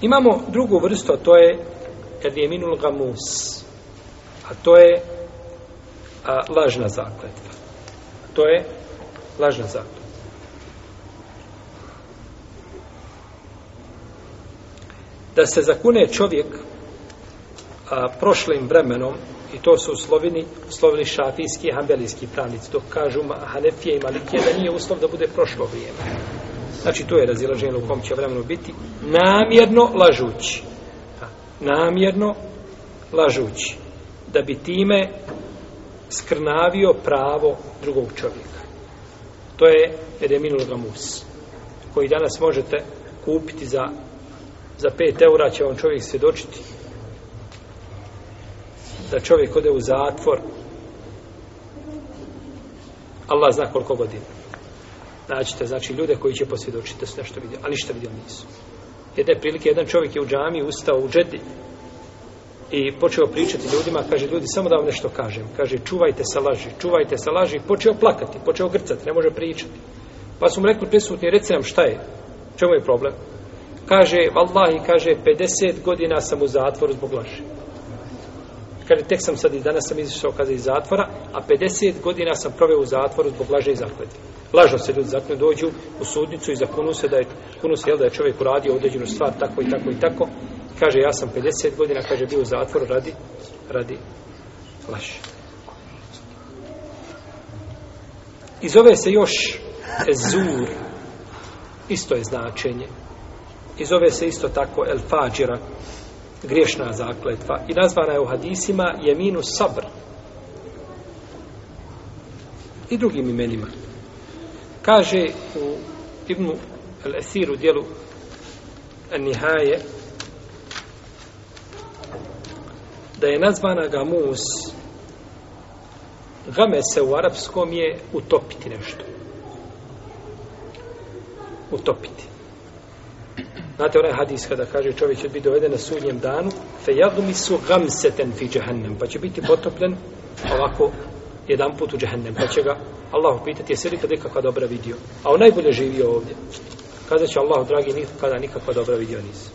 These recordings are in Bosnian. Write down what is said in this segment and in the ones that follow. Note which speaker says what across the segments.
Speaker 1: Imamo drugu vrstu, a to je kad je minul gamus. A to je a, lažna zakletva. To je lažna zakletva. Da se zakune čovjek a, prošlim vremenom i to su slovini, slovini šafijski i hambelijski pravnici, dok kažu Hanefije i Malikije da nije uslov da bude prošlo vrijeme. Znači, to je razilaženje u kom će vremenu biti namjerno lažući. Namjerno lažući. Da bi time skrnavio pravo drugog čovjeka. To je Edeminul Gamus, koji danas možete kupiti za za 5 eura će vam čovjek svjedočiti da čovjek ode u zatvor Allah zna koliko godina naćete, znači ljude koji će posvjedočiti da su nešto vidjeli, a ništa vidjeli nisu. Jedne prilike, jedan čovjek je u džami ustao u džedi i počeo pričati ljudima, kaže ljudi samo da vam nešto kažem, kaže čuvajte se laži čuvajte se laži, počeo plakati počeo grcati, ne može pričati. Pa su mu rekli prisutni, reci nam šta je? Čemu je problem? Kaže, vallahi, kaže, 50 godina sam u zatvoru zbog laži. Kaže, tek sam sad i danas sam izišao kaže iz zatvora, a 50 godina sam proveo u zatvoru zbog laže i zakleti. Lažno se ljudi zakljenu dođu u sudnicu i zakunu se da je, kunu se, jel, da je čovjek uradio određenu stvar tako i tako i tako. Kaže, ja sam 50 godina, kaže, bio u zatvoru radi, radi laži. I zove se još ezur, isto je značenje, i zove se isto tako El Fadžira, griješna zakletva. I nazvana je u hadisima Jeminu Sabr. I drugim imenima. Kaže u Ibnu Al-Esiru dijelu Nihaje da je nazvana Gamus Game se u arapskom je utopiti nešto. Utopiti. Znate onaj hadis kada kaže čovjek će biti doveden na sudnjem danu, fe jadumi su gamseten fi džahennem, pa će biti potopljen ovako jedan put u džahennem, pa će ga Allah upitati, jesi li kada ikakva dobra vidio? A on najbolje živio ovdje. Kada će Allah, dragi, nikada nikakva dobra vidio nisi.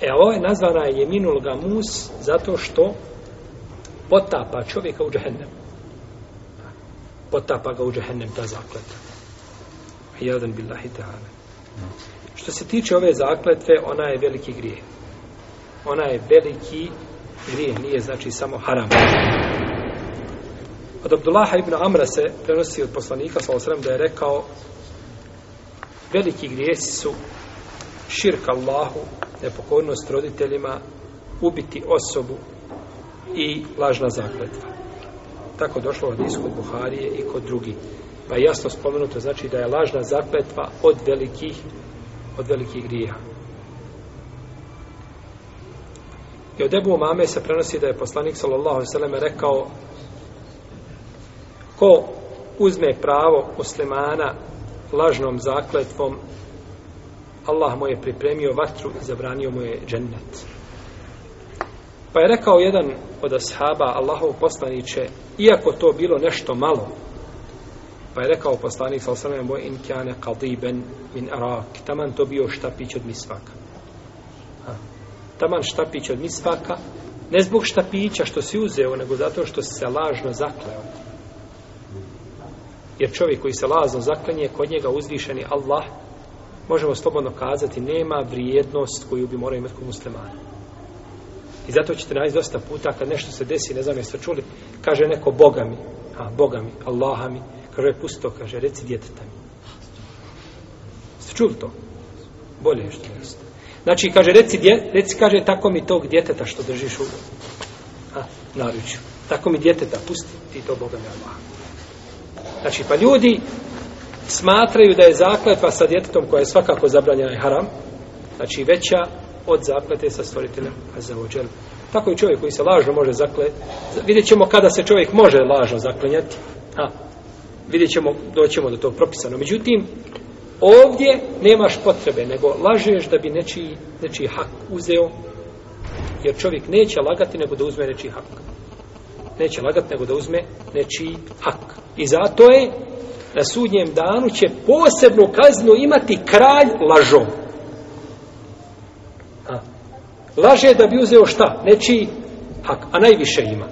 Speaker 1: E, ovo ovaj je nazvana je jeminul gamus zato što potapa čovjeka u džahennem. Potapa ga u džahennem ta zakleta. Jedan billahi ta'ala. Što se tiče ove zakletve, ona je veliki grijeh. Ona je veliki grijeh, nije znači samo haram. Od Abdullaha ibn Amra se prenosi od poslanika, sa da je rekao veliki grijesi su širk Allahu, nepokornost roditeljima, ubiti osobu i lažna zakletva. Tako došlo od iskod Buharije i kod drugih. Pa jasno spomenuto znači da je lažna zakletva od velikih od velikih grija. I od Ebu Mame se prenosi da je poslanik sallallahu alaihi sallam rekao ko uzme pravo muslimana lažnom zakletvom Allah mu je pripremio vatru i zabranio mu je džennet. Pa je rekao jedan od ashaba Allahov poslaniće, iako to bilo nešto malo, Pa je rekao poslanik sa osanem moj in kjane qadiben min arak. Taman to bio štapić od misvaka. Ha. Taman štapić od misvaka. Ne zbog štapića što si uzeo, nego zato što si se lažno zakleo. Jer čovjek koji se lažno zaklenje, kod njega uzvišeni Allah, možemo slobodno kazati, nema vrijednost koju bi morao imati kod muslimana. I zato ćete naći dosta puta kad nešto se desi, ne znam jeste čuli, kaže neko Boga mi, a Boga mi, Allaha mi, Kaže, pusti to, kaže, reci djeteta mi. Ste čuli to? Bolje je što jeste. Znači, kaže, reci, dje, reci, kaže, tako mi tog djeteta što držiš u a, naručju. Tako mi djeteta, pusti ti to Boga mi Allah. Znači, pa ljudi smatraju da je zakletva sa djetetom koja je svakako zabranjena i haram, znači veća od zaklete sa stvoriteljem Azzawajal. Tako i čovjek koji se lažno može zaklet. Vidjet ćemo kada se čovjek može lažno zaklenjati. A, vidjet ćemo, doćemo do tog propisano. Međutim, ovdje nemaš potrebe, nego lažeš da bi nečiji, nečiji hak uzeo, jer čovjek neće lagati nego da uzme nečiji hak. Neće lagati nego da uzme nečiji hak. I zato je na sudnjem danu će posebnu kaznu imati kralj lažom. Laže da bi uzeo šta? Nečiji hak, a najviše ima.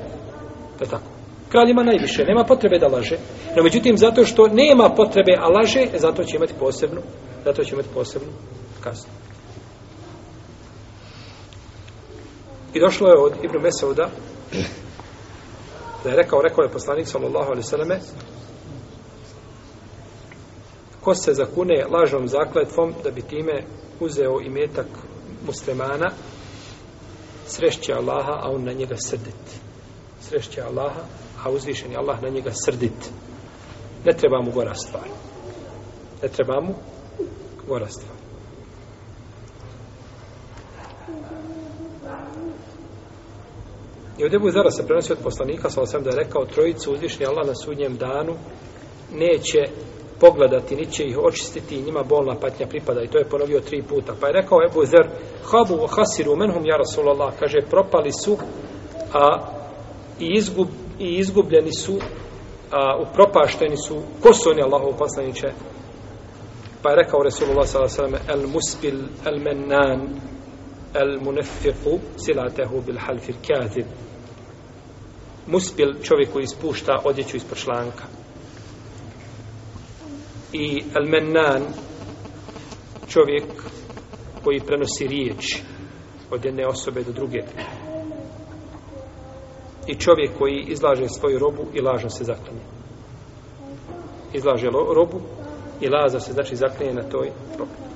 Speaker 1: To je tako. Kralj ima najviše, nema potrebe da laže. No međutim, zato što nema potrebe, a laže, zato će imati posebnu, zato će imati posebnu kaznu. I došlo je od Ibn Mesauda da je rekao, rekao je poslanik sallallahu alaihi sallame ko se zakune lažnom zakletvom da bi time uzeo imetak muslimana srešće Allaha, a on na njega srdit. Srešće Allaha, a uzvišen je Allah na njega srdit. Ne treba mu gora stvar. Ne treba mu gora stvar. I od Ebu Zara se prenosi od poslanika, sa osam da je rekao, trojicu uzvišni Allah na sudnjem danu neće pogledati, ni će ih očistiti i njima bolna patnja pripada. I to je ponovio tri puta. Pa je rekao Ebu Zer, habu hasiru menhum ja Rasulallah, kaže, propali su a, i, izgub, i izgubljeni su, a, upropašteni su, ko su oni Allahov poslaniće? Pa je rekao Resulullah s.a.v. El muspil, el mennan, el munefiku, silatehu bil halfir kjazib. Muspil, čovjek koji ispušta odjeću ispod članka i el mennan, čovjek koji prenosi riječ od jedne osobe do druge i čovjek koji izlaže svoju robu i lažno se zaklinje izlaže robu i laza se znači zaklinje na toj robi.